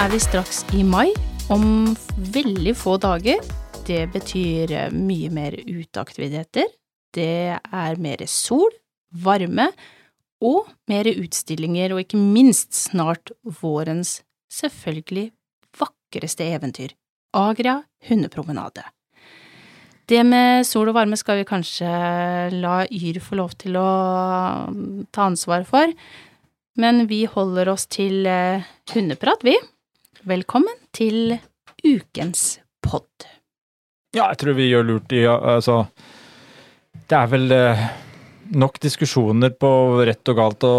Er vi straks i mai, om veldig få dager. Det betyr eh, mye mer uteaktiviteter. Det er mer sol, varme og mer utstillinger, og ikke minst snart vårens selvfølgelig vakreste eventyr, Agria hundepromenade. Det med sol og varme skal vi kanskje la Yr få lov til å ta ansvar for, men vi holder oss til eh, hundeprat, vi. Velkommen til ukens pod. Ja, jeg tror vi gjør lurt i Altså, det er vel eh, nok diskusjoner på rett og galt og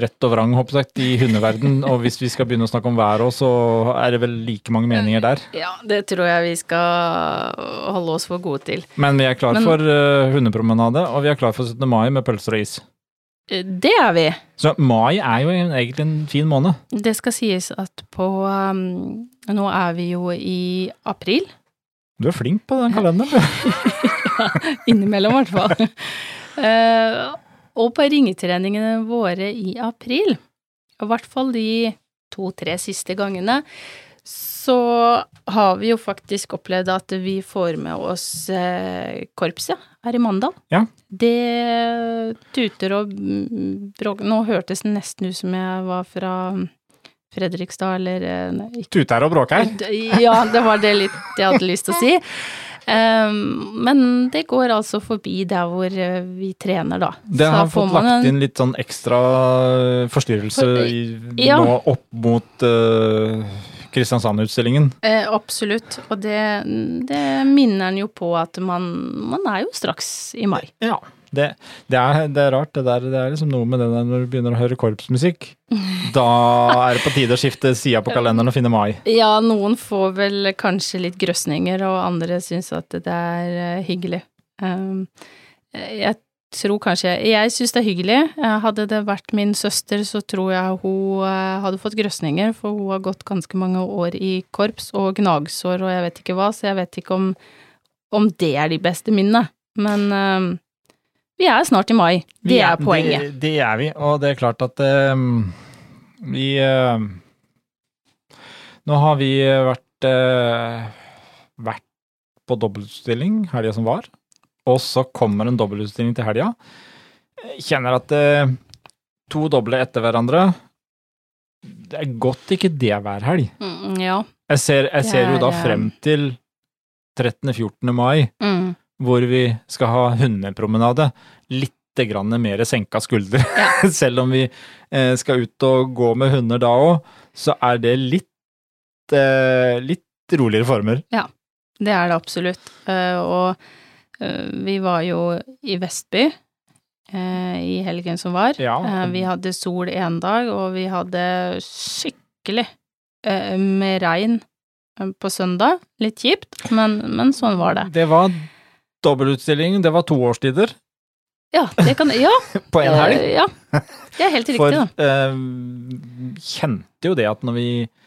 rett og vrang, håper jeg, i hundeverden. Og hvis vi skal begynne å snakke om været òg, så er det vel like mange meninger der. Ja, det tror jeg vi skal holde oss for gode til. Men vi er klar Men- for eh, hundepromenade, og vi er klar for 17. mai med pølser og is. Eh, Det er vi. Så mai er jo egentlig en fin måned. Det skal sies at på um, Nå er vi jo i april. Du er flink på den kalenderen, du. Innimellom, i hvert fall. Uh, og på ringetreningene våre i april, i hvert fall de to-tre siste gangene, så har vi jo faktisk opplevd at vi får med oss eh, korpset her i Mandal. Ja. Det tuter og bråker Nå hørtes det nesten ut som jeg var fra Fredrikstad, eller eh, nei, Tuter og bråker? Ja, det var det litt jeg hadde lyst til å si. Um, men det går altså forbi der hvor eh, vi trener, da. Det Så har får fått man lagt en- inn litt sånn ekstra forstyrrelse For- i, ja. nå opp mot uh, Kristiansand-utstillingen. Eh, absolutt. Og det, det minner en jo på at man, man er jo straks i mai. Ja. Det, det, er, det er rart, det der. Det er liksom noe med det der når du begynner å høre korpsmusikk. Da er det på tide å skifte sida på kalenderen og finne mai. Ja, noen får vel kanskje litt grøsninger, og andre syns at det er eh, hyggelig. Um, jeg tror kanskje Jeg syns det er hyggelig. Eh, Hadde det vært min søster, så tror jeg hun eh, hadde fått grøsninger, for hun har gått ganske mange år i korps og gnagsår og jeg vet ikke hva, så jeg vet ikke om, om det er de beste minnene. Men um, vi er snart i mai. Det er, er poenget. Det, det er vi, og det er klart at eh, vi uh, Nå har vi vært uh, vært på dobbeltutstilling helga som var, og så kommer en dobbeltutstilling til helga. Kjenner at eh, to doble etter hverandre Det er godt ikke det er hver helg. Mm, ja. Jeg ser, jeg ser er, jo da eh, frem til 13.-14. mai, Mm. hvor vi skal ha hundepromenade. Litt grann mer senka skuldre. Ja. Selv om vi eh, skal ut og gå med hunder da òg, så er det litt, eh, litt roligere former. Ja, Det er det absolutt. Uh, og vi var jo i Vestby eh, i helgen som var. Ja. Eh, vi hadde sol én dag, og vi hadde skikkelig eh, med regn eh, på søndag. Litt kjipt, men, men sånn var det. Det var dobbeltutstilling, det var to årstider Ja, det kan Ja. på en helg. eh, ja. Det er helt riktig, For da. eh, kjente jo det at når vi eh,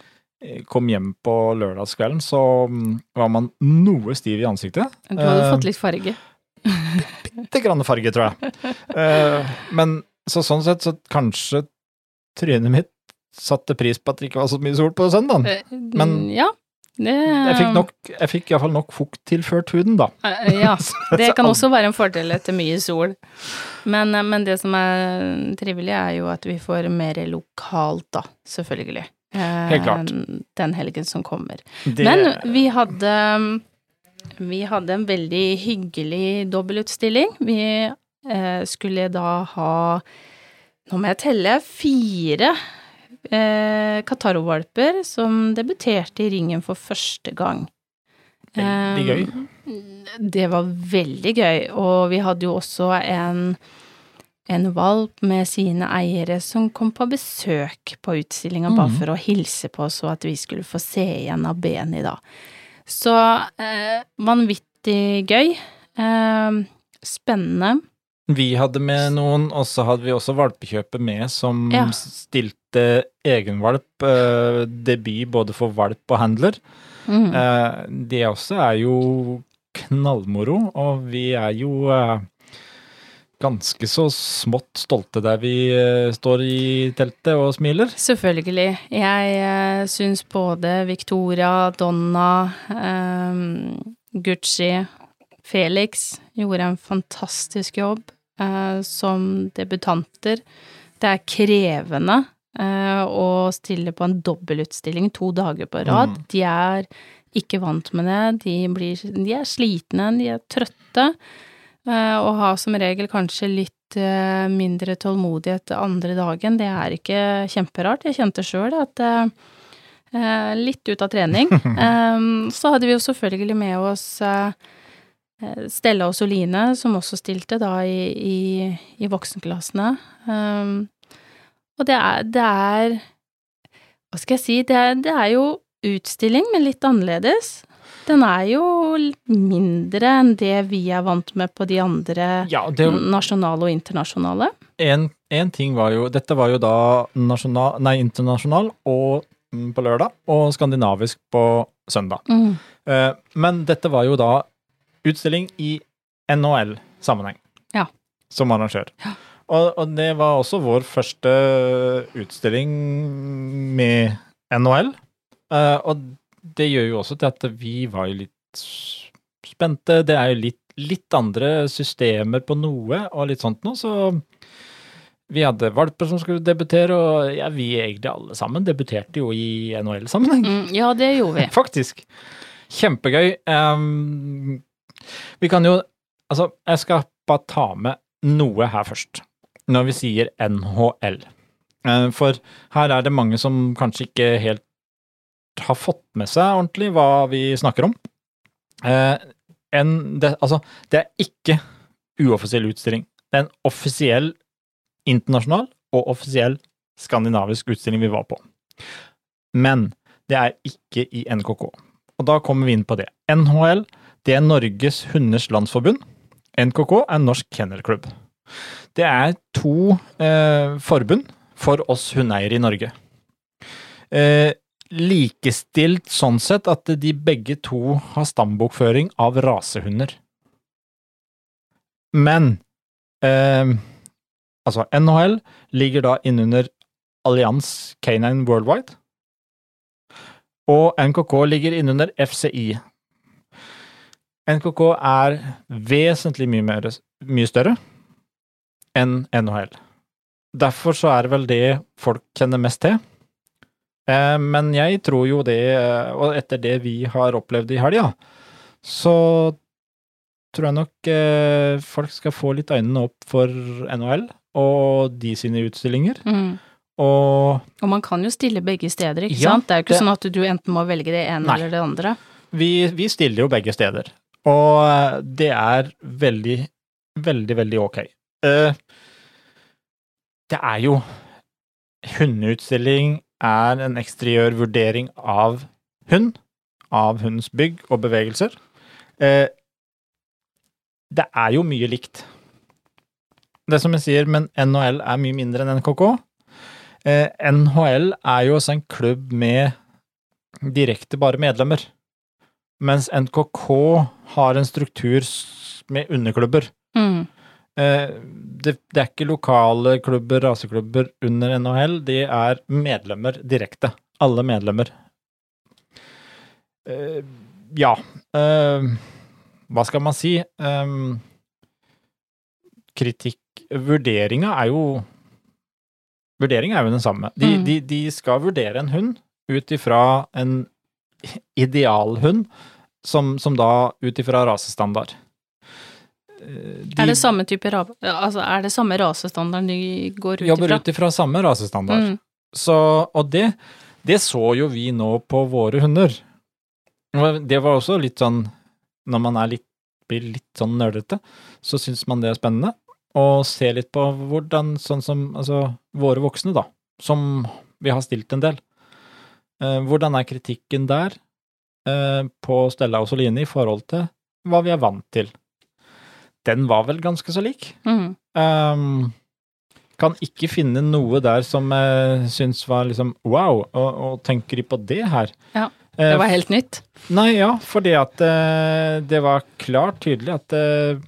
kom hjem på lørdagskvelden, så mm, var man noe stiv i ansiktet. Du hadde eh, fått litt farge. Bitte grann farge, tror jeg. Eh, men så sånn sett, så kanskje trynet mitt satte pris på at det ikke var så mye sol på søndagen. Eh, men- Ja. Det Jeg fikk, nok, jeg fikk iallfall nok fukt tilført huden, da. Eh, Ja. Det kan også være en fordel etter mye sol. Men, eh, men det som er trivelig, er jo at vi får mer lokalt, da, selvfølgelig. Eh, Helt klart. Den helgen som kommer. Det, Men vi hadde Vi hadde en veldig hyggelig dobbeltutstilling. Vi eh, skulle da ha Nå må jeg telle fire eh, Kataro-valper som debuterte i ringen for første gang. Veldig gøy. Eh, Det var veldig gøy, og vi hadde jo også en en valp med sine eiere som kom på besøk på utstillinga bare Mhm. for å hilse på oss, og at vi skulle få se igjen av Beni da. Så eh, vanvittig gøy. Eh, spennende. Vi hadde med noen, og så hadde vi også valpekjøpet med, som Ja. stilte egenvalp. Eh, debut både for valp og handler. Mm. Eh, det også er jo knallmoro, og vi er jo eh, ganske så smått stolte der vi eh, står i teltet og smiler. Selvfølgelig. Jeg uh, syns både Victoria, Donna, um, Gucci, Felix gjorde en fantastisk jobb uh, som debutanter. Det er krevende å stille på en dobbeltutstilling to dager på rad. Mm. De er ikke vant med det. De, blir, de er slitne, de er trøtte. Og har som regel kanskje litt uh, mindre tålmodighet andre dagen. Det er ikke kjemperart. Jeg kjente sjøl at uh, litt ut av trening. så hadde vi jo selvfølgelig med oss Stella og Soline, som også stilte da i, i, i voksenklassene. Og det er, det er Hva skal jeg si? Det er, det er jo utstilling, men litt annerledes. Den er jo mindre enn det vi er vant med på de andre Ja, det, nasjonale og internasjonale. en, en ting var jo Dette var jo da nasjonal, nei, internasjonal og mm, på lørdag, og skandinavisk på søndag. Mm. Uh, men dette var jo da utstilling i NHL-sammenheng. Ja. Som arrangør. Og, og det var også vår første utstilling med NHL. Uh, og det gjør jo også til at vi var jo litt spente. Det er jo litt, litt andre systemer på noe og litt sånt noe, så vi hadde valper som skulle debutere, og ja, vi egentlig alle sammen debuterte jo i NHL-sammenheng. Mm, ja, det gjorde vi. Faktisk. Kjempegøy. Um, vi kan jo Altså, jeg skal bare ta med noe her først, når vi sier NHL. Eh, for her er det mange som kanskje ikke helt har fått med seg ordentlig hva vi snakker om. Eh, en, det, altså, det er ikke uoffisiell utstilling. Det er en offisiell internasjonal og offisiell skandinavisk utstilling vi var på. Men det er ikke i NKK. Og da kommer vi inn på det. NHL det er Norges hunders landsforbund. NKK er Norsk Kennelklubb. Det er to eh, forbund for oss hundeeiere i Norge. Eh, likestilt sånn sett at de begge to har stambokføring av rasehunder. Men eh, altså, NHL ligger da innunder Allianz Canine Worldwide, og NKK ligger innunder FCI. NKK er vesentlig mye, mer, mye større enn NHL. Derfor så er det vel det folk kjenner mest til. Eh, men jeg tror jo det, eh, og etter det vi har opplevd i helga, så tror jeg nok eh, folk skal få litt øynene opp for NHL og de sine utstillinger. Mm. Og Og man kan jo stille begge steder, ikke Ja, sant? Det er jo ikke det- sånn at du enten må velge det ene Nei. eller det andre. vi, vi stiller jo begge steder. Og det er veldig, veldig, veldig ok. Det er jo Hundeutstilling er en eksteriør vurdering av hund, av hundens bygg og bevegelser. Eh, det er jo mye likt. Det som jeg sier, men NHL er mye mindre enn NKK. Eh, NHL er jo også en klubb med direkte bare medlemmer. Mens NKK har en struktur med underklubber. Mm. Eh, det, det er ikke lokale klubber, raseklubber under NHL, de er medlemmer direkte. Alle medlemmer. Uh, ja. uh, hva skal man si? Um, kritikk Vurderinga er jo Vurderinga er jo den samme. De, Mm. de, de skal vurdere en hund ut ifra en idealhund, som, som da ut ifra rasestandard. De- Er det samme type Altså, er det samme rasestandarden de går ut jobber ut ifra samme rasestandard. Mm. Så, og det, det så jo vi nå på våre hunder. Det var også litt sånn, når man er litt, blir litt sånn nerdete, så syns man det er spennende. Og se litt på hvordan, sånn som altså, våre voksne, da, som vi har stilt en del. Eh, hvordan er kritikken der eh, på Stella og Soline i forhold til hva vi er vant til? Den var vel ganske så lik. Mm. Um, kan ikke finne noe der som jeg syns var liksom wow, og, og tenker de på det her? Ja, Eh, Det var helt nytt. Nei, ja, fordi at uh, det var klart tydelig at uh,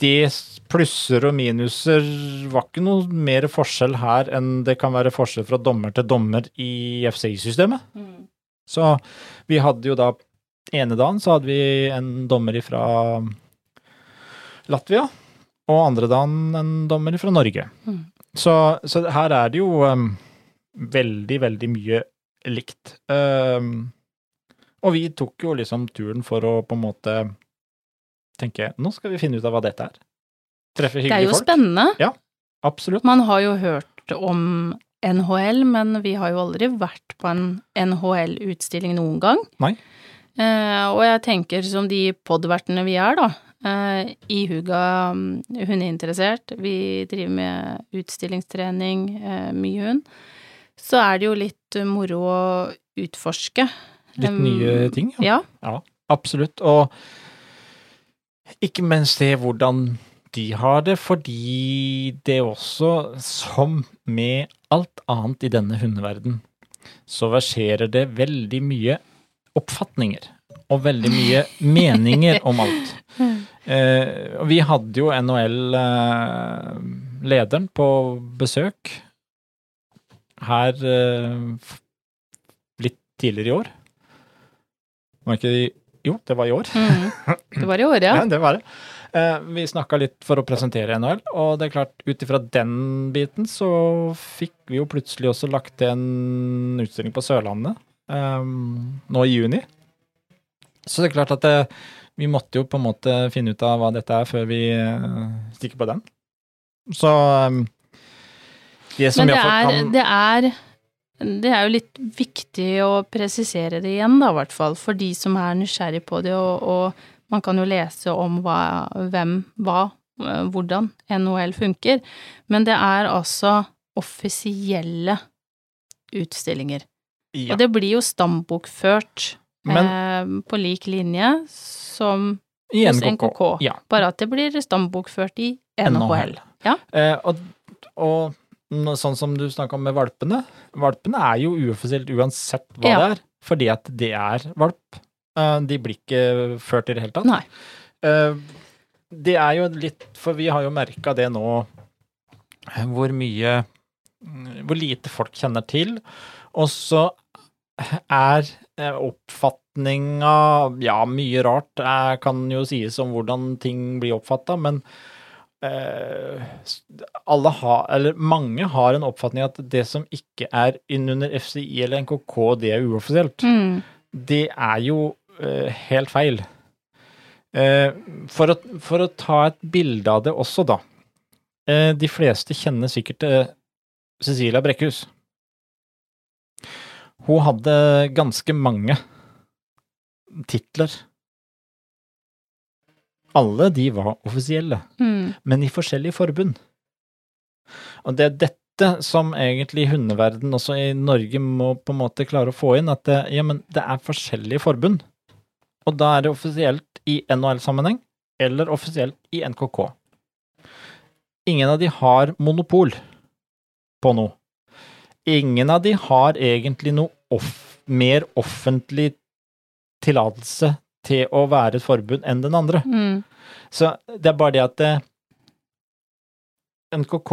det plusser og minuser var ikke noe mer forskjell her enn det kan være forskjell fra dommer til dommer i FCI-systemet. Så vi hadde jo da ene dagen så hadde vi en dommer fra Latvia, og andre dagen en dommer fra Norge. Mm. Så, så her er det jo um, veldig, veldig mye likt. Um, og vi tok jo liksom turen for å på en måte tenke nå skal vi finne ut av hva dette er. Treffe Det er jo folk. spennende. Absolutt. Man har jo hørt om NHL, men vi har jo aldri vært på en NHL-utstilling noen gang. Nei. Eh, og jeg tenker som de podvertene vi er, da. Eh, ihuga um, hundeinteressert. Vi driver med utstillingstrening, uh, mye hund. Så er det jo litt eh, moro å utforske. Litt nye ting. Ja. Ja, Absolutt. Og ikke minst se hvordan de har det, fordi det er også, som med alt annet i denne hundeverden, så verserer det veldig mye oppfatninger. Og veldig mye meninger om alt. Eh, vi hadde jo NHL-lederen på besøk her eh, litt tidligere i år. Var ikke det Jo, det var i år. Mm. Det var i år, ja. Ja, det var det. Eh, vi snakka litt for å presentere NHL, og det er klart, ut ifra den biten så fikk vi jo plutselig også lagt til en utstilling på Sørlandet eh, nå i juni. Så det er klart at det, vi måtte jo på en måte finne ut av hva dette er før vi eh, stikker på den. Så eh, det som Men det er, kan det er det er jo litt viktig å presisere det igjen, da, i hvert fall, for de som er nysgjerrig på det, og, og man kan jo lese om hva, hvem, hva, eh, hvordan NHL funker, men det er altså offisielle utstillinger. ja, Og det blir jo stambokført Men eh, på lik linje som i hos NKK. NKK, Ja. bare at det blir stambokført i NHL. Ja. Eh, og, og sånn som du snakka om med valpene. Valpene er jo uoffisielt uansett hva Ja. det er, fordi at det er valp. Eh, de blir ikke ført i det hele tatt. Nei. Eh, det er jo litt For vi har jo merka det nå, eh, hvor mye Hvor lite folk kjenner til. Og så er eh, oppfatninga Ja, mye rart eh, kan jo sies om hvordan ting blir oppfatta, men eh, alle har, eller mange har en oppfatning at det som ikke er innunder FCI eller NKK, det er uoffisielt Mm. det er jo eh, helt feil. Eh, for, å, for å ta et bilde av det også, da. Eh, de fleste kjenner sikkert Cecilia Brekkhus. Hun hadde ganske mange titler. Alle de var offisielle Mm. men i forskjellige forbund. Og det er dette som egentlig hundeverden også i Norge må på en måte klare å få inn, at det, ja, men det er forskjellige forbund. Og da er det offisielt i NHL-sammenheng, eller offisielt i NKK. Ingen av de har monopol på noe. Ingen av de har egentlig noe off mer offentlig tillatelse til å være et forbund enn den andre. Mm. Så det er bare det at det, NKK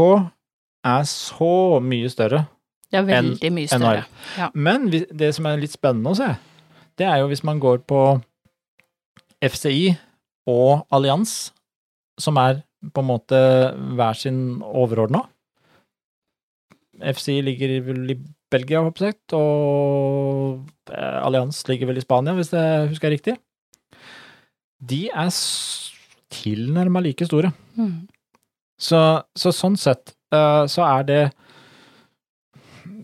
er så mye større. Det er veldig mye større. NHL. Men det som er litt spennende å se, det er jo hvis man går på FCI og Allians, som er på en måte hver sin overordna. FCI ligger vel i Belgia, håper jeg, og Allianz Allians ligger vel i Spania, hvis jeg husker riktig. De er tilnærma like store. Mm. Så, så sånn sett eh, så er det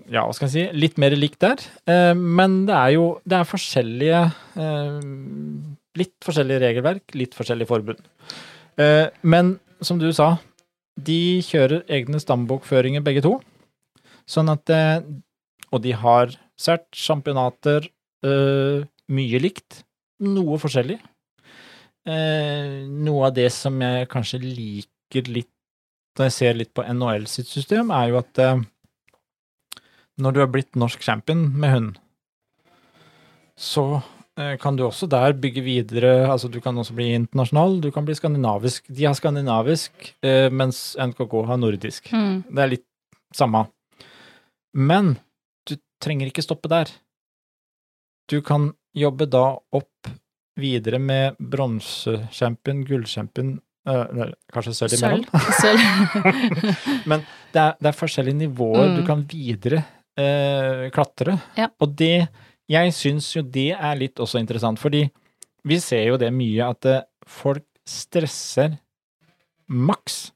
ja, hva skal jeg si, litt mer likt der. Eh, men det er jo det er forskjellige eh, Litt forskjellige regelverk, litt forskjellige forbund. Eh, men som du sa, de kjører egne stambokføringer begge to. Sånn at eh, Og de har cert, championater, øh, mye likt. Noe forskjellig. Eh, noe av det som jeg kanskje liker litt når jeg ser litt på NHL sitt system, er jo at eh, når du har blitt norsk champion med hund, så eh, kan du også der bygge videre. Altså du kan også bli internasjonal, du kan bli skandinavisk. De har skandinavisk, eh, mens NKK har nordisk. Mm. Det er litt samme. Men trenger ikke stoppe der. Du kan jobbe da opp videre med bronsekjempen, gullkjempen, øh, kanskje sølv imellom. Sølv. Men det er, det er forskjellige nivåer Mm. du kan videre øh, klatre. Ja. Og det Jeg syns jo det er litt også interessant, fordi vi ser jo det mye at eh, folk stresser maks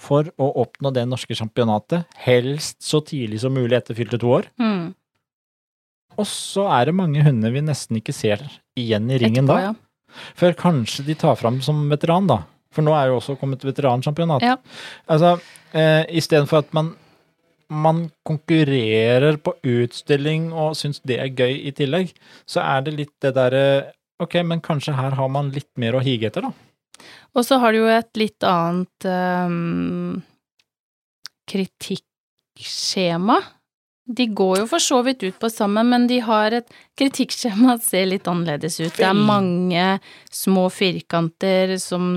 for å oppnå det norske championatet, helst så tidlig som mulig etter fylte to år. Mm. Og så er det mange hunder vi nesten ikke ser igjen i ringen Etterpå, da. ja. Før kanskje de tar fram som veteran, da. For nå er jo også kommet veteransjampionat. Ja. Altså, eh, istedenfor at man, man konkurrerer på utstilling og syns det er gøy i tillegg, så er det litt det derre Ok, men kanskje her har man litt mer å hige etter, da. Og så har du jo et litt annet um, kritikkskjema. De går jo for så vidt ut på sammen, men de har et kritikkskjema som ser litt annerledes ut. Det er mange små firkanter som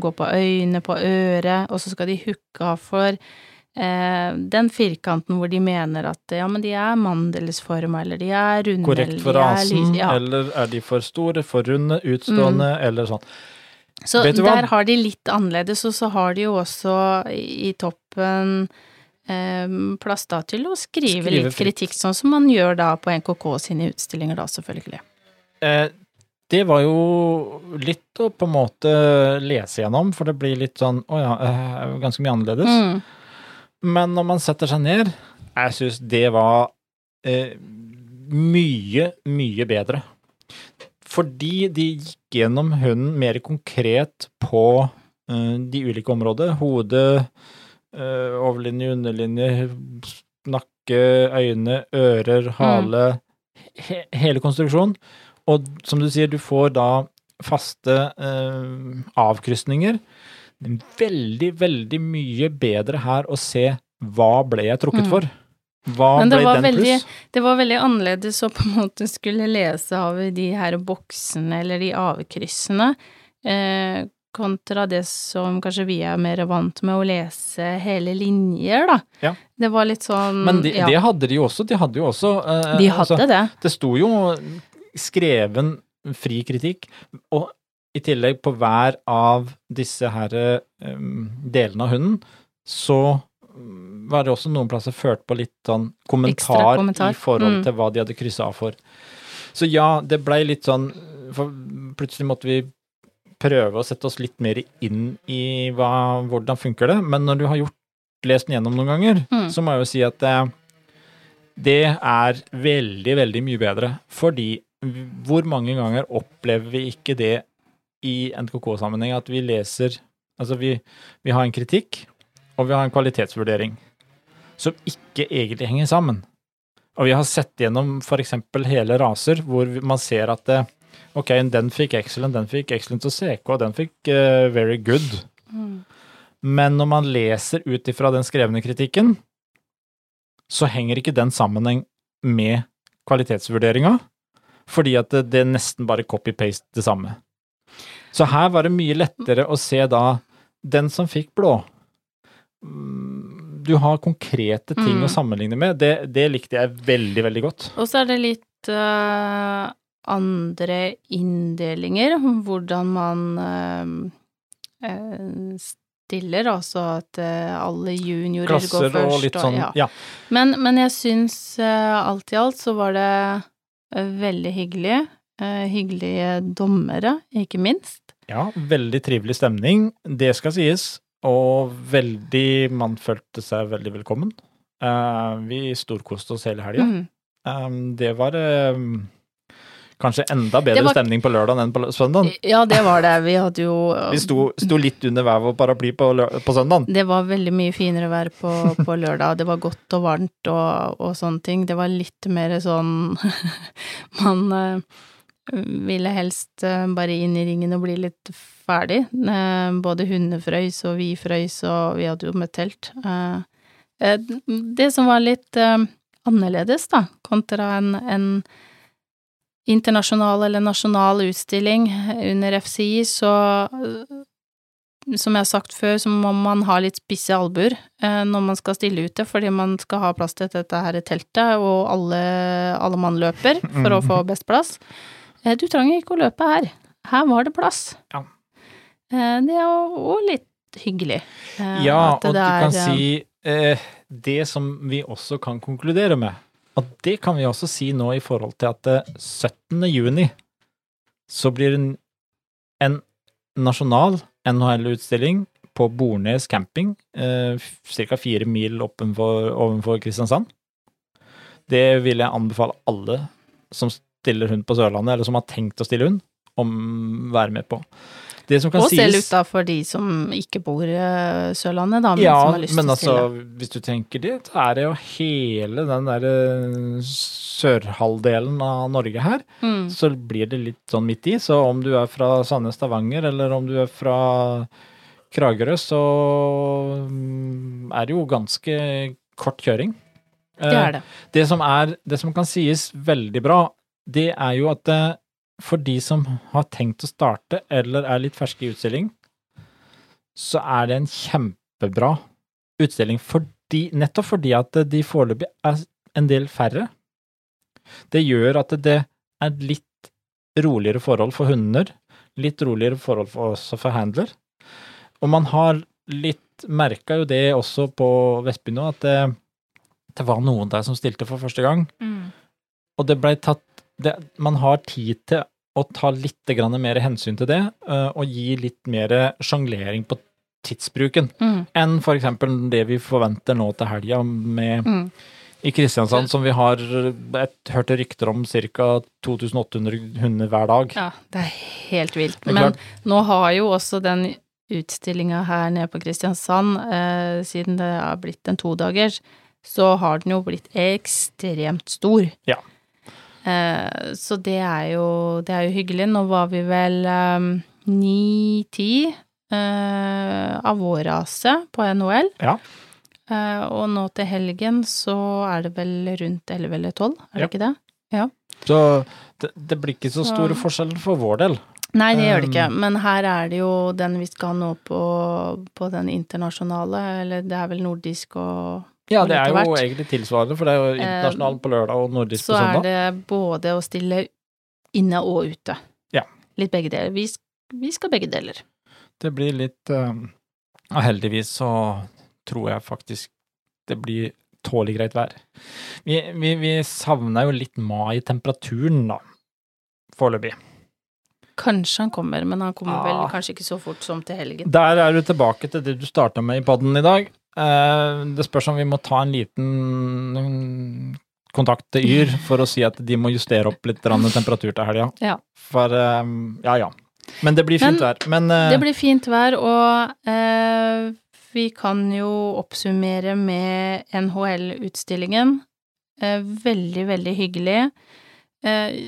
går på øyne, på øret, og så skal de hooke av for eh, den firkanten hvor de mener at ja, men de er mandelsforma, eller de er runde, Korrekt eller for de rasen, ja. eller er de for store, for runde, utstående, eller sånn. Så der har de litt annerledes, og så har de jo også i toppen eh, plass da til å skrive, Skrive litt kritikk, sånn som man gjør da på NKK sine utstillinger, da selvfølgelig. Eh, det var jo litt å på en måte lese gjennom, for det blir litt sånn Å ja, eh, ganske mye annerledes. Mm. Men når man setter seg ned, jeg syns det var eh, mye, mye bedre. Fordi de gikk gjennom hunden mer konkret på eh, de ulike områdene. Hode, eh, overlinje, underlinje, nakke, øyne, ører, hale. He hele konstruksjonen. Og som du sier, du får da faste eh, avkrysninger. Det er veldig, veldig mye bedre her å se hva ble jeg trukket Mm. for. Hva Men det ble var den veldig- pluss? Det var veldig annerledes å på en måte skulle lese av de her boksene eller de avkryssene, eh, kontra det som kanskje vi er mer vant med å lese hele linjer, da. Ja. Det var litt sånn Men de, ja, det hadde de jo også. De hadde jo også eh, de altså, hadde det. Det sto jo skreven fri kritikk, og i tillegg på hver av disse her eh, delene av hunden, så var det også noen plasser ført på litt sånn kommentar, kommentar. i forhold Mm. til hva de hadde kryssa av for. Så ja, det blei litt sånn For plutselig måtte vi prøve å sette oss litt mer inn i hva, hvordan funker det, men når du har gjort, lest den gjennom noen ganger, Mm. så må jeg jo si at det, det er veldig, veldig mye bedre. Fordi hvor mange ganger opplever vi ikke det i NKK-sammenheng, at vi leser Altså, vi, vi har en kritikk, og vi har en kvalitetsvurdering, som ikke egentlig henger sammen. Og vi har sett gjennom f.eks. hele raser, hvor man ser at det, ok, den fikk excellent, den fikk excellent og CK, den fikk uh, very good. Mm. Men når man leser ut ifra den skrevne kritikken, så henger ikke den sammenheng med kvalitetsvurderinga, fordi at det, det nesten bare copy-paste det samme. Så her var det mye lettere å se da den som fikk blå. Du har konkrete ting Mm. å sammenligne med. Det, det likte jeg veldig, veldig godt. Og så er det litt uh, andre inndelinger, hvordan man uh, uh, stiller, altså at alle juniorer går Klasser først. og litt sånn, ja. ja. Men, men jeg syns alt i alt så var det veldig hyggelig. Hyggelige dommere, ikke minst. Ja, veldig trivelig stemning, det skal sies. Og veldig Man følte seg veldig velkommen. Eh, vi storkoste oss hele helga. Mm. Um, det var um, kanskje enda bedre var- stemning på lørdag enn på søndag. Ja, det var det. Vi hadde jo Vi sto, sto litt under hver vår paraply på, på søndag. Det var veldig mye finere vær på, på lørdag. Det var godt og varmt og, og sånne ting. Det var litt mer sånn Man eh, ville helst eh, bare inn i ringen og bli litt ferdig. Eh, både hundene frøys, og vi frøys, og vi hadde jo med telt. Eh, det som var litt annerledes, da, kontra en, en internasjonal eller nasjonal utstilling under FCI, så som jeg har sagt før, så må man ha litt spisse albuer eh, når man skal stille ute, fordi man skal ha plass til dette her teltet, og alle, alle mann løper for å få best plass. Eh, du trenger ikke å løpe her. Her var det plass. Ja. Eh, det er jo litt hyggelig. eh, Ja, at og du kan si eh, det som vi også kan konkludere med, og det kan vi også si nå i forhold til at eh, 17. juni så blir det en, en nasjonal NHL-utstilling på Bornes camping, eh, ca. fire mil oppenfor, ovenfor Kristiansand. Det vil jeg anbefale alle som stiller hund på Sørlandet, eller som har tenkt å stille hund, om være med på. Det som kan Og selv sies- ut da for de som ikke bor Sørlandet, da, men ja, som har lyst men til å altså, stille. hvis du tenker det, så er det jo hele den derre sørhalvdelen av Norge her, Mm. så blir det litt sånn midt i. Så om du er fra Sandnes Stavanger, eller om du er fra Kragerø, så mm, er det jo ganske kort kjøring. Det er det. Det som, er, det som kan sies veldig bra, det er jo at eh, for de som har tenkt å starte, eller er litt ferske i utstilling, så er det en kjempebra utstilling. Fordi, nettopp fordi at de foreløpig er en del færre. Det gjør at det er litt roligere forhold for hunder, litt roligere forhold for, også for handler. Og man har litt merka jo det også på Vestby nå, at det, det var noen der som stilte for første gang. Mm. Og det blei tatt det, Man har tid til å ta litt mer hensyn til det, øh, og gi litt mer sjonglering på tidsbruken Mm. enn eksempel det vi forventer nå til helga med Mm. i Kristiansand, som vi har hørt rykter om ca. 2800 hunder hver dag. Ja, det er helt vilt. Er Men nå har jo også den utstillinga her nede på Kristiansand, eh, siden det har blitt en todagers, så har den jo blitt ekstremt stor. Ja. Eh, så det er jo, det er jo hyggelig. Nå var vi vel ni-ti eh, av vår rase på NHL. Ja. Eh, og nå til helgen så er det vel rundt elleve eller tolv, er det Ja. ikke det? Så det, det blir ikke så Så- store forskjeller for vår del. Nei, det gjør det ikke, Um, men her er det jo den vi skal nå på, på den internasjonale, eller det er vel nordisk og Ja, det er jo egentlig tilsvarende, for det er jo internasjonal på lørdag og nordisk på søndag. så er det både å stille inne og ute. Ja. Litt begge deler. Vi, vi skal begge deler. Det blir litt um, heldigvis så tror jeg faktisk det blir tålelig greit vær. Vi, vi, vi savner jo litt mai-temperaturen, da. Foreløpig. Kanskje han kommer, men han kommer Ah. vel kanskje ikke så fort som til helgen. Der er du tilbake til det du starta med i podden i dag. Eh, det spørs om vi må ta en liten kontakt til Yr for å si at de må justere opp litt temperatur til helga. Ja. For eh, ja, ja. Men det blir fint Men vær. Men eh, Det blir fint vær, og eh, vi kan jo oppsummere med NHL-utstillingen. Eh, veldig, veldig hyggelig. Eh,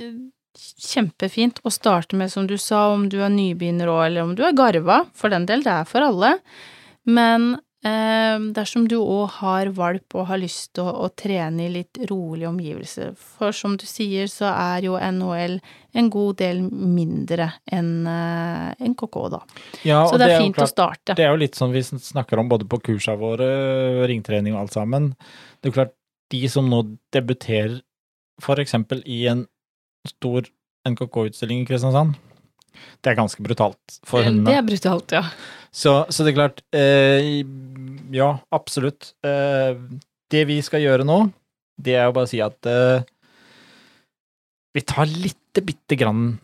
kjempefint å starte med, som du sa, om du er nybegynner òg, eller om du er garva, for den del, det er for alle. Men dersom du òg har valp og har lyst til å, å trene i litt rolige omgivelser, for som du sier, så er jo NHL en god del mindre enn eh, en KK, da. ja, Så og det er fint fint å starte. Det er jo litt sånn vi snakker om både på kursene våre, ringtrening og alt sammen. Det er klart, de som nå debuterer for eksempel i en stor NKK-utstilling i Kristiansand, det er ganske brutalt for hundene. Det er brutalt, ja. Så, så det er klart eh, Ja, absolutt. Eh, det vi skal gjøre nå, det er jo bare å si at eh, vi tar lite bitte grann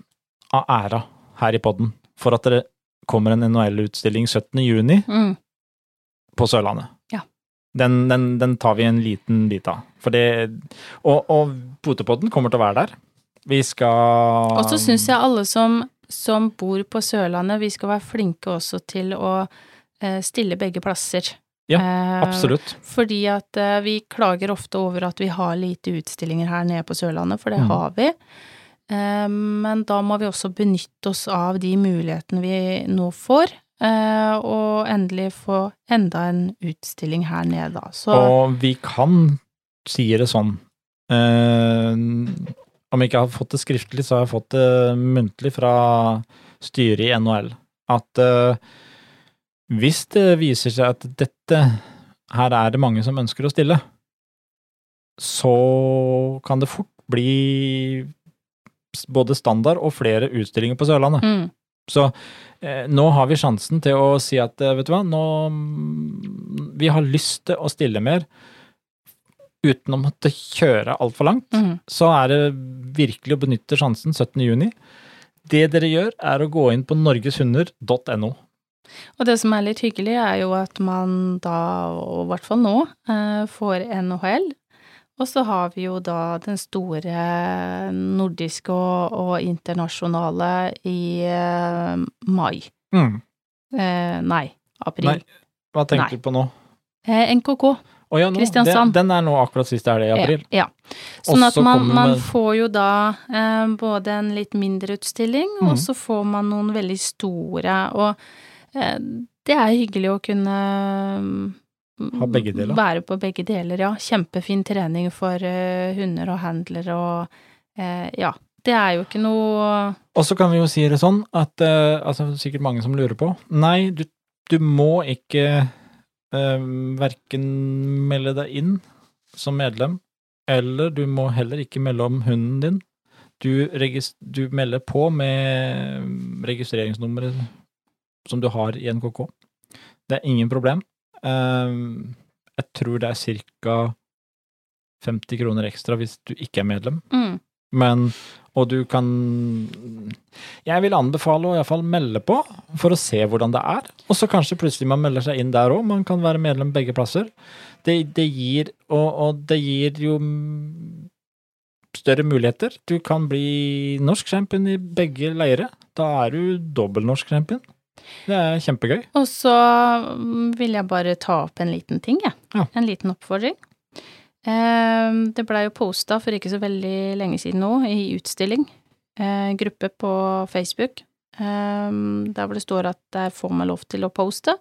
av æra her i podden for at det kommer en NHL-utstilling 17. juni Mm. på Sørlandet. Ja. Den, den, den tar vi en liten bit av. For det Og, og Potepodden kommer til å være der. Vi skal Og så syns jeg alle som, som bor på Sørlandet, vi skal være flinke også til å eh, stille begge plasser. Ja, Eh, Absolutt. Fordi at eh, vi klager ofte over at vi har lite utstillinger her nede på Sørlandet, for det mm. har vi. Men da må vi også benytte oss av de mulighetene vi nå får, og endelig få enda en utstilling her nede, da. Så Og vi kan si det sånn om jeg ikke har fått det skriftlig, så har jeg fått det muntlig fra styret i NHL, at uh, hvis det viser seg at dette her er det mange som ønsker å stille, så kan det fort bli både standard og flere utstillinger på Sørlandet. Mm. Så eh, nå har vi sjansen til å si at eh, vet du hva, nå mm, Vi har lyst til å stille mer uten å måtte kjøre altfor langt. Mm. Så er det virkelig å benytte sjansen 17. juni. Det dere gjør, er å gå inn på norgeshunder.no. Og det som er litt hyggelig, er jo at man da, og i hvert fall nå, eh, får NHL. Og så har vi jo da den store nordiske og, og internasjonale i eh, mai. Mm. Eh, nei, april. Nei. Hva tenker Nei. du på nå? Eh, NKK. Å ja, nå, Kristiansand. Den, den er nå akkurat siste helg i april. Ja. ja. Sånn at man, man får jo da eh, både en litt mindre utstilling, mm. og så får man noen veldig store, og eh, det er hyggelig å kunne mm, Ha begge deler. Være på begge deler, ja. Kjempefin trening for eh, hunder og handlere og eh, ja. Det er jo ikke noe Og så kan vi jo si det sånn at eh, altså sikkert mange som lurer på Nei, du, du må ikke verken melde deg inn som medlem, eller du må heller ikke melde om hunden din. Du, du melder på med registreringsnummeret som du har i NKK. Det er ingen problem. Eh, jeg tror det er ca. 50 kroner ekstra hvis du ikke er medlem. mm, Men, og du kan Jeg vil anbefale å iallfall melde på, for å se hvordan det er. Og så kanskje plutselig man melder seg inn der òg. Man kan være medlem begge plasser. Det, det gir Og, og det gir jo større muligheter. Du kan bli norsk champion i begge leire. Da er du dobbel norsk champion. Det er kjempegøy. Og så vil jeg bare ta opp en liten ting, jeg. Ja. En liten oppfordring. Eh, det blei jo posta for ikke så veldig lenge siden nå, i utstilling. Eh, gruppe på Facebook. Eh, der hvor det står at der får man lov til å poste.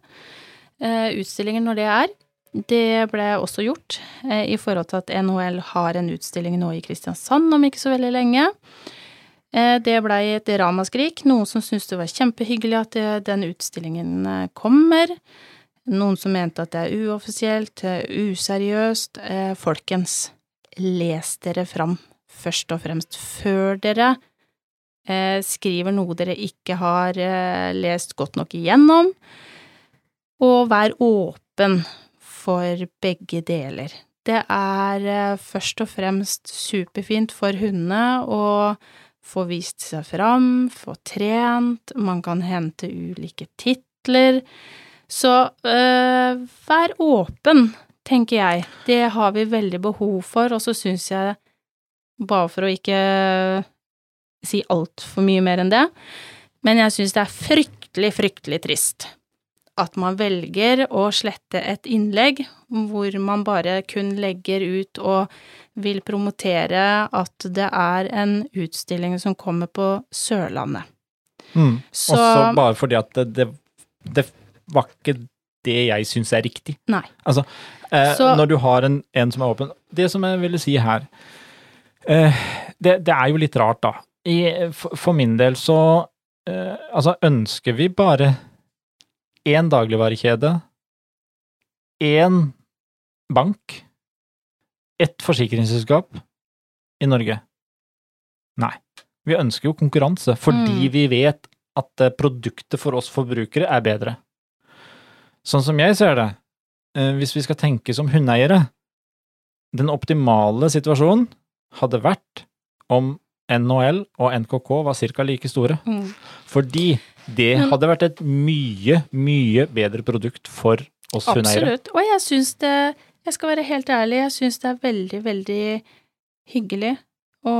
utstillingen utstillinger når det er. Det ble også gjort eh, i forhold til at NHL har en utstilling nå i Kristiansand om ikke så veldig lenge. Eh, Det blei et ramaskrik. Noen som syntes det var kjempehyggelig at eh, den utstillingen eh, kommer. Noen som mente at det er uoffisielt, useriøst. Eh, Folkens, les dere fram, først og fremst, før dere eh, skriver noe dere ikke har eh, lest godt nok igjennom. Og vær åpen for begge deler. Det er først og fremst superfint for hundene å få vist seg fram, få trent, man kan hente ulike titler. Så øh, vær åpen, tenker jeg. Det har vi veldig behov for, og så syns jeg, bare for å ikke si altfor mye mer enn det, men jeg syns det er fryktelig, fryktelig trist at man velger å slette et innlegg hvor man bare kun legger ut og vil promotere at det er en utstilling som kommer på Sørlandet. Mm. Så Også bare fordi at det, det, det var ikke det jeg syns er riktig. Nei. Altså, eh, Så- når du har en, en som er åpen Det som jeg ville si her eh, det, det er jo litt rart, da. I, for, for min del så eh, Altså, ønsker vi bare én dagligvarekjede, én bank, ett forsikringsselskap i Norge? Nei. Vi ønsker jo konkurranse, fordi Mm. vi vet at eh, produktet for oss forbrukere er bedre. Sånn som jeg ser det, eh, hvis vi skal tenke som hundeeiere, den optimale situasjonen hadde vært om NHL og NKK var ca. like store. Mm. Fordi det hadde vært et mye, mye bedre produkt for oss hundeeiere. Absolutt. Og jeg syns det Jeg skal være helt ærlig, jeg syns det er veldig, veldig hyggelig å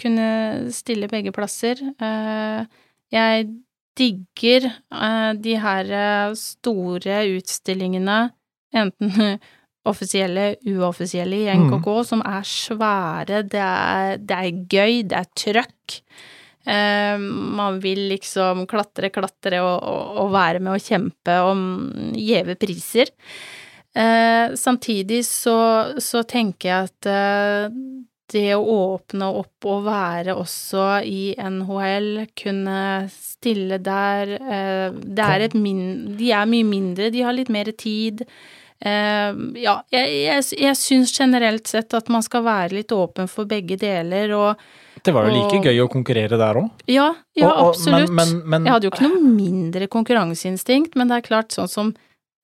kunne stille begge plasser. Eh, Jeg digger eh, de her eh, store utstillingene, enten offisielle, uoffisielle i NKK, som er svære, det er, det er gøy, det er trøkk. Eh, man vil liksom klatre, klatre og, og, og være med og kjempe om gjeve priser. Eh, samtidig så, så tenker jeg at eh, det å åpne opp og være også i NHL, kunne stille der eh, Det er et min... De er mye mindre, de har litt mer tid. Eh, ja, jeg, jeg, jeg syns generelt sett at man skal være litt åpen for begge deler, og Det var jo like Og- gøy å konkurrere der òg. Ja, ja, Og- og- absolutt. Men, men, men Jeg hadde jo ikke noe mindre konkurranseinstinkt, men det er klart, sånn som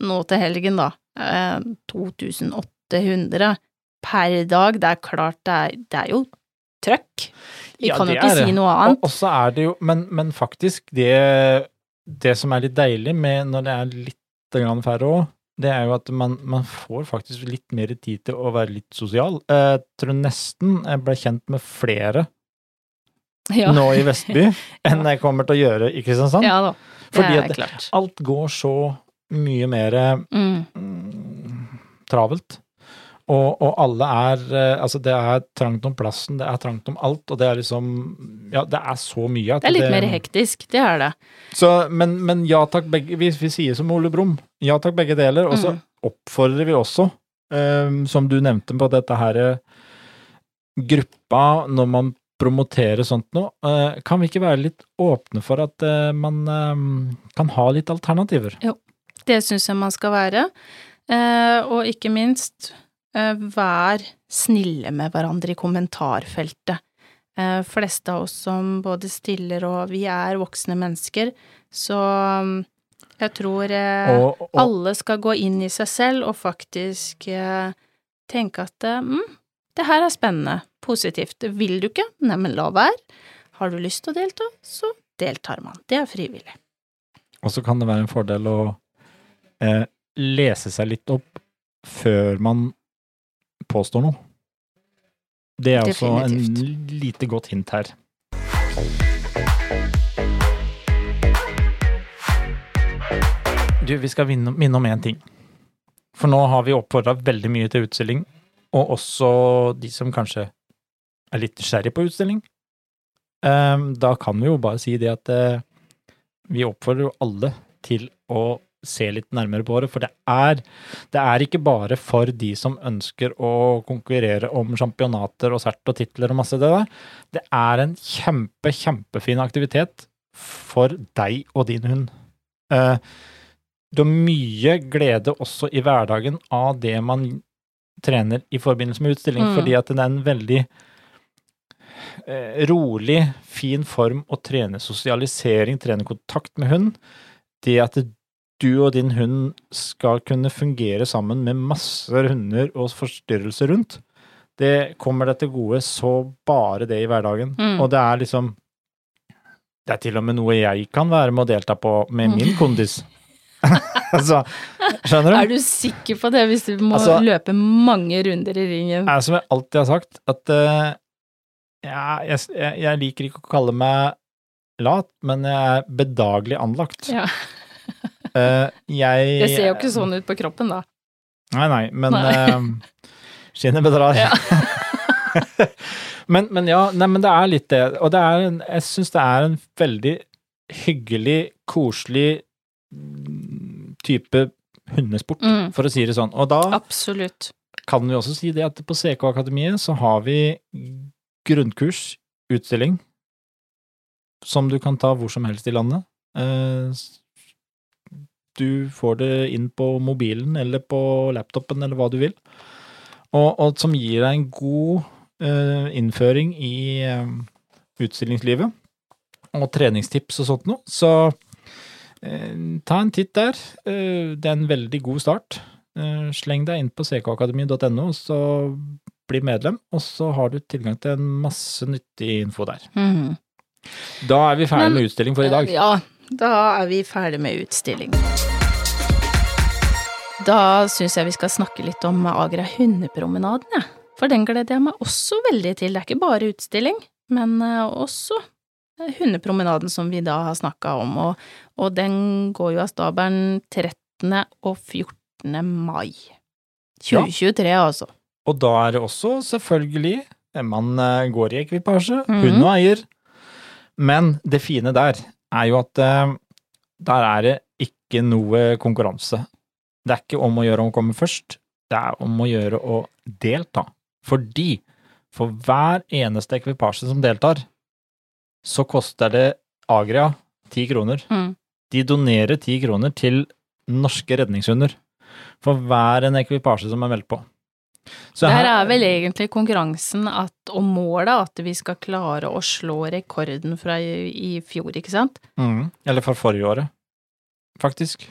nå til helgen, da. Eh, 2800 per dag. Det er klart, det er, det er jo trøkk. Vi Ja, kan jo ikke si noe annet. og også er det jo Men, men faktisk, det, det som er litt deilig med når det er litt grann færre òg, det er jo at man, man får faktisk litt mer tid til å være litt sosial. Jeg tror nesten jeg ble kjent med flere Ja, nå i Vestby enn jeg kommer til å gjøre i Kristiansand. ja da. Det Fordi er klart. alt går så mye mer Mm. mm, travelt. Og, og alle er eh, Altså, det er trangt om plassen, det er trangt om alt, og det er liksom Ja, det er så mye at Det er litt mer hektisk, det er det. Så, men, men ja takk, begge vi, vi sier som Ole Brumm, ja takk, begge deler. Og så Mm. oppfordrer vi også, um, som du nevnte på dette her gruppa, når man promoterer sånt nå, uh, kan vi ikke være litt åpne for at uh, man eh, kan ha litt alternativer? Jo, Det syns jeg man skal være. Uh, og ikke minst, vær snille med hverandre i kommentarfeltet. Eh, fleste av oss som både stiller og Vi er voksne mennesker, så mm, jeg tror eh, Og, og, alle skal gå inn i seg selv og faktisk eh, tenke at eh, mm, det her er spennende, positivt. Vil du ikke? Neimen, la være. Har du lyst til å delta, så deltar man. Det er frivillig. og så kan det være en fordel å eh, lese seg litt opp før man påstår noe. Det er også en lite godt hint her. Du, vi skal minne om én ting. For nå har vi oppfordra veldig mye til utstilling, og også de som kanskje er litt nysgjerrig på utstilling. Ehm, da kan vi jo bare si det at eh, vi oppfordrer jo alle til å se litt nærmere på det, for det er, det er ikke bare for de som ønsker å konkurrere om championater og sert og titler og masse det der. Det er en kjempe, kjempefin aktivitet for deg og din hund. Eh, du har mye glede også i hverdagen av det man trener i forbindelse med utstilling, Mm. fordi at det er en veldig eh, rolig, fin form å trene sosialisering, trene kontakt med hund. Det at du og din hund skal kunne fungere sammen med masse hunder og forstyrrelser rundt, det kommer deg til gode så bare det i hverdagen. Mm. Og det er liksom Det er til og med noe jeg kan være med å delta på med Mm. min kondis. altså, skjønner du? Er du sikker på det, hvis du må Altså- løpe mange runder i ringen? er som jeg alltid har sagt, at uh, ja, jeg, jeg, jeg liker ikke å kalle meg lat, men jeg er bedagelig anlagt. Ja. Eh, jeg Det ser jo ikke sånn ut på kroppen, da. Nei, nei, men Nei. eh, skinnet bedrar. Ja. men, men ja, nei, men det er litt det. Og det er en, jeg syns det er en veldig hyggelig, koselig mm, type hundesport, Mm. for å si det sånn. Og da Absolutt. kan vi også si det at på CK Akademiet så har vi grunnkurs, utstilling, som du kan ta hvor som helst i landet. Eh, Du får det inn på mobilen eller på laptopen eller hva du vil, og, og som gir deg en god uh, innføring i uh, utstillingslivet og treningstips og sånt noe. Så uh, ta en titt der. Det er en veldig god start. Sleng deg inn på ckakademi.no, så bli medlem, og så har du tilgang til en masse nyttig info der. Mm. Da er vi ferdig Men- med utstilling for i dag. Ja, da er vi ferdig med utstilling. Da syns jeg vi skal snakke litt om Agra hundepromenaden, jeg. For den gleder jeg meg også veldig til. Det er ikke bare utstilling, men eh, også eh, hundepromenaden som vi da har snakka om. Og, og den går jo av stabelen 13. og 14. mai. 2023, altså. Og da er det også selvfølgelig man eh, går i ekvipasje, Mhm. hund og eier. Men det fine der er jo at eh, der er det ikke noe konkurranse. Det er ikke om å gjøre å komme først, det er om å gjøre å delta. Fordi For hver eneste ekvipasje som deltar, så koster det Agria ti kroner. Mm. De donerer ti kroner til norske redningshunder for hver en ekvipasje som er meldt på. Så Der her- er vel egentlig konkurransen at, og målet at vi skal klare å slå rekorden fra i, i fjor, ikke sant? mm, Eller fra forrige året, faktisk.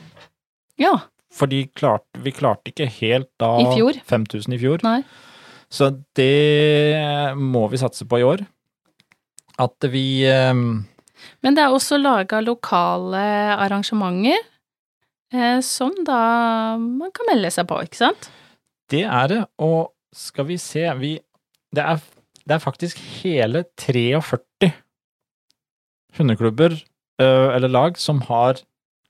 Ja. For de klart, vi klarte ikke helt da I fjor? 5000 i fjor. Nei. Så det må vi satse på i år. At vi um... Men det er også laga lokale arrangementer eh, som da man kan melde seg på, ikke sant? Det er det, og skal vi se vi, det, er, det er faktisk hele 43 hundeklubber eller lag som har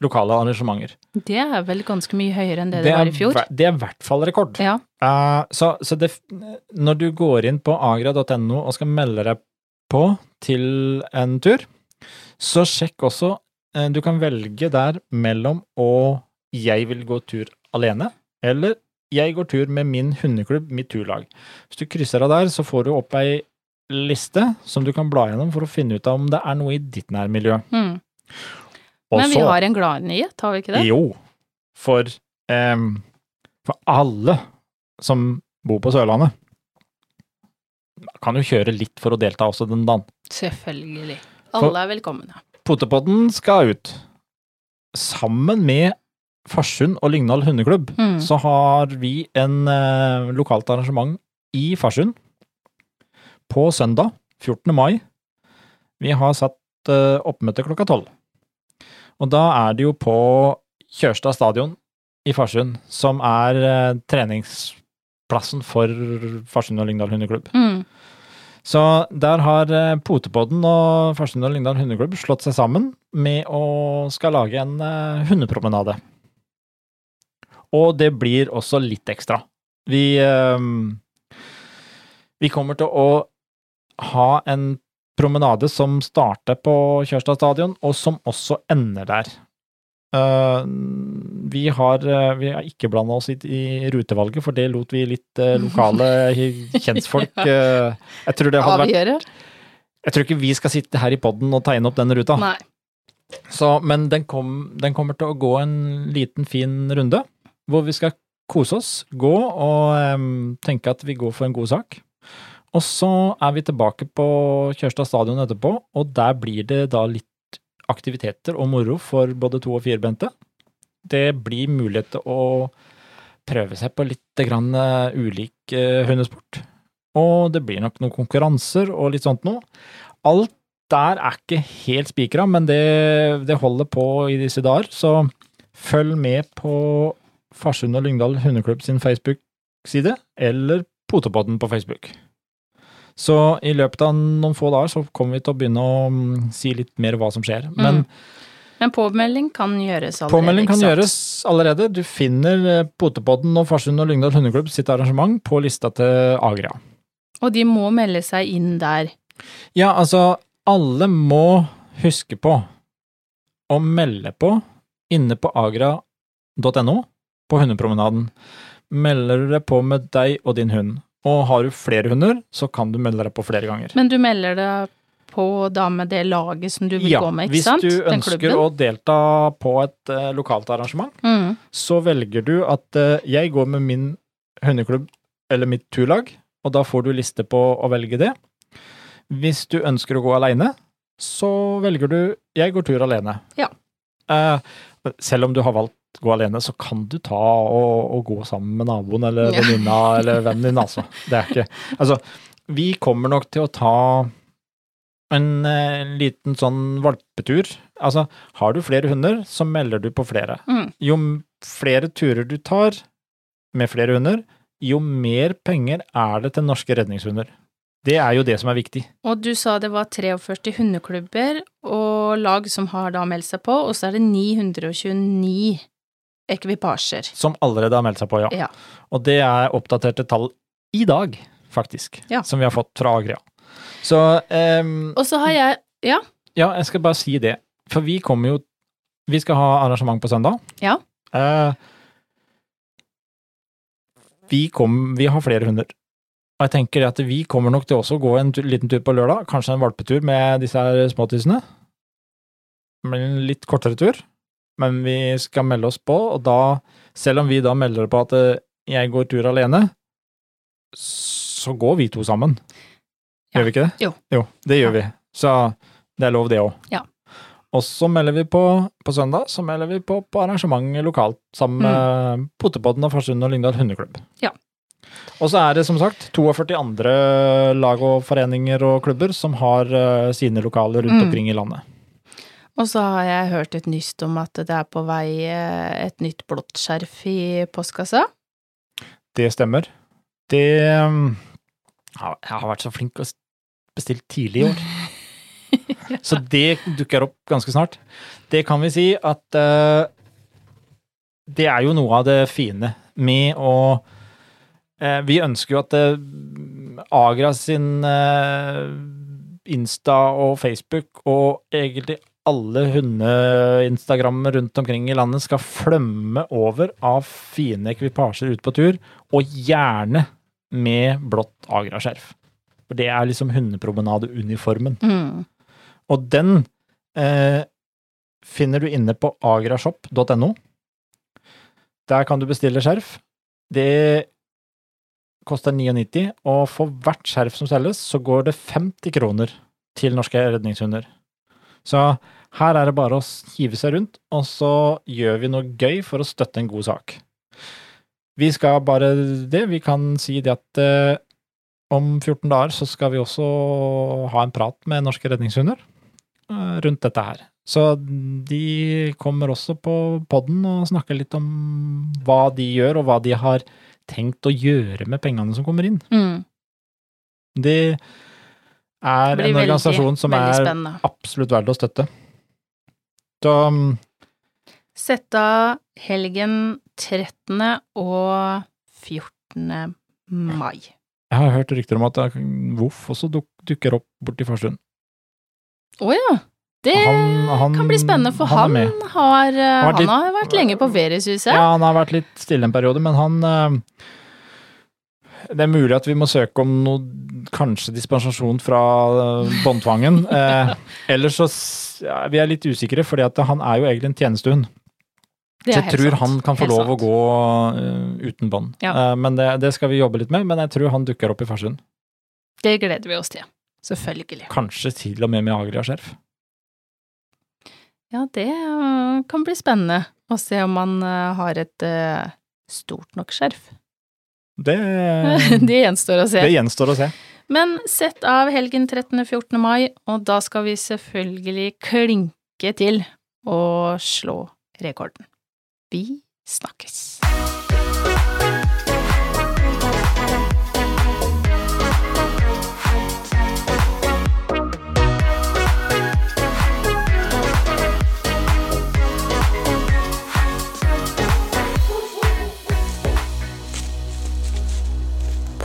lokale arrangementer. Det er vel ganske mye høyere enn det det, var i fjor. det er i hvert fall rekord. Ja. Uh, så så det, når du går inn på agra.no og skal melde deg på til en tur, så sjekk også uh, Du kan velge der mellom å 'jeg vil gå tur alene' eller 'jeg går tur med min hundeklubb, mitt turlag'. Hvis du krysser av der, så får du opp ei liste som du kan bla gjennom for å finne ut av om det er noe i ditt nærmiljø. Mm. Og Men vi har en gladnyhet, har vi ikke det? jo, for, em, for alle som bor på Sørlandet, kan jo kjøre litt for å delta også den dagen. Selvfølgelig. For- Alle er velkomne. Potepodden skal ut. Sammen med Farsund og Lyngdal hundeklubb Mm. så har vi en eh, lokalt arrangement i Farsund på søndag 14. mai. Vi har satt eh, oppmøte klokka tolv. Og da er det jo på Kjørstad stadion i Farsund, som er eh, treningsplassen for Farsund og Lyngdal hundeklubb. Mm. Så der har eh, Potepodden og Farsund og Lyngdal hundeklubb slått seg sammen med å skal lage en eh, hundepromenade. Og det blir også litt ekstra. Vi eh, Vi kommer til å ha en promenade som starter på Kjørstad stadion, og som også ender der. Uh, vi har, uh, vi har ikke blanda oss i, i rutevalget, for det lot vi litt uh, lokale kjentfolk Jeg tror det hadde vært Avgjøre? Jeg tror ikke vi skal sitte her i podden og tegne opp den ruta. Så, men den, kom, den kommer til å gå en liten, fin runde, hvor vi skal kose oss, gå og um, tenke at vi går for en god sak. Og så er vi tilbake på Kjørstad stadion etterpå, og der blir det da litt aktiviteter og moro for både to- og firbente. Det blir mulighet til å prøve seg på litt grann eh, ulik eh, hundesport. Og det blir nok noen konkurranser og litt sånt noe. Alt der er ikke helt spikra, men det, det holder på i disse dager. Så følg med på Farsund og Lyngdal hundeklubb sin Facebook-side, eller Potepodden på Facebook. Så i løpet av noen få dager så kommer vi til å begynne å mm, si litt mer hva som skjer. Men Mm. Men påmelding kan gjøres allerede. påmelding kan gjøres allerede. Du finner eh, Potepodden og Farsund og Lyngdal hundeklubb sitt arrangement på lista til Agria. Og de må melde seg inn der. Ja, altså, alle må huske på å melde på inne på agra.no på hundepromenaden. Melder du deg på med deg og din hund, og har du flere hunder, så kan du melde deg på flere ganger. Men du melder deg på da med det laget som du vil ja, gå med, ikke sant? Ja, hvis du ønsker å delta på et uh, lokalt arrangement, mm. så velger du at uh, jeg går med min hundeklubb eller mitt turlag, og da får du liste på å velge det. Hvis du ønsker å gå alene, så velger du jeg går tur alene. Ja. Uh, selv om du har valgt gå alene, så kan du ta og, og gå sammen med naboen eller Ja. venninna eller vennen din, altså. Det er ikke Altså, vi kommer nok til å ta en en liten sånn valpetur. Altså, har du flere hunder, så melder du på flere. Mm. Jo flere turer du tar med flere hunder, jo mer penger er det til norske redningshunder. Det er jo det som er viktig. Og du sa det var 43 hundeklubber og lag som har da meldt seg på, og så er det 929 ekvipasjer. Som allerede har meldt seg på, ja. Ja. Og det er oppdaterte tall i dag, faktisk, Ja. som vi har fått fra Agria. Så um, Og så har jeg Ja, Ja, jeg skal bare si det. For vi kommer jo Vi skal ha arrangement på søndag. Ja. Uh, vi kom Vi har flere hunder. Og jeg tenker at vi kommer nok til også å gå en liten tur på lørdag, kanskje en valpetur med disse her småtissene. Men en litt kortere tur. Men vi skal melde oss på, og da, selv om vi da melder på at eh, jeg går tur alene, så går vi to sammen. Ja. Gjør vi ikke det? Jo. Jo, det gjør vi. Så det er lov, det òg. Ja. Og så melder vi på på søndag, så melder vi på på arrangement lokalt sammen med Potepodden og Farsund og Lyngdal hundeklubb. Mm. Ja. Og så er det som sagt 42 andre lag og foreninger og klubber som har uh, sine lokaler rundt Mm. omkring i landet. Og så har jeg hørt et nyst om at det er på vei eh, et nytt blått skjerf i postkassa. Det stemmer. Det um, Jeg har vært så flink og bestilt tidlig i år. Så det dukker opp ganske snart. Det kan vi si at uh, det er jo noe av det fine med å uh, Vi ønsker jo at uh, Agra sin Insta og Facebook og egentlig alle hunde-instagrammer rundt omkring i landet skal flømme over av fine ekvipasjer ut på tur, og gjerne med blått agraskjerf. For det er liksom hundepromenadeuniformen. Mm. Og den eh, finner du inne på agrashop.no. Der kan du bestille skjerf. Det koster 99, og for hvert skjerf som selges, så går det 50 kroner til norske redningshunder. Så her er det bare å hive seg rundt, og så gjør vi noe gøy for å støtte en god sak. Vi skal bare det. Vi kan si det at eh, om 14 dager så skal vi også ha en prat med norske redningshunder eh, rundt dette her. Så de kommer også på podden og snakker litt om hva de gjør, og hva de har tenkt å gjøre med pengene som kommer inn. Mm. Det er en veldig, organisasjon som veldig er absolutt verdt å støtte. Så mm, Sett av helgen 13. og 14. mai. jeg har hørt rykter om at Voff også duk, dukker opp borti Farsund. Å ja! Det Han- han- kan bli spennende, for han han, er har, eh, har han litt- har vært lenge på Verieshuset. Ja, han har vært litt stille en periode, men han eh, Det er mulig at vi må søke om noe kanskje dispensasjon fra eh, båndtvangen. Eh, ellers så Vi er litt usikre, fordi at han er jo egentlig en tjenestehund. Så jeg tror sant. han kan få Helt lov å gå eh, uten bånd. Ja. Eh, men det, det skal vi jobbe litt med, men jeg tror han dukker opp i Farsund. Det gleder vi oss til. Selvfølgelig. Kanskje til og med med Agria-skjerf. Ja, det øh, kan bli spennende å se om man øh, har et stort nok skjerf. Det, det gjenstår å se. det gjenstår å se. Men sett av helgen 13.-14. mai, og da skal vi selvfølgelig klinke til og slå rekorden. Vi snakkes.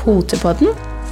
Potepodden,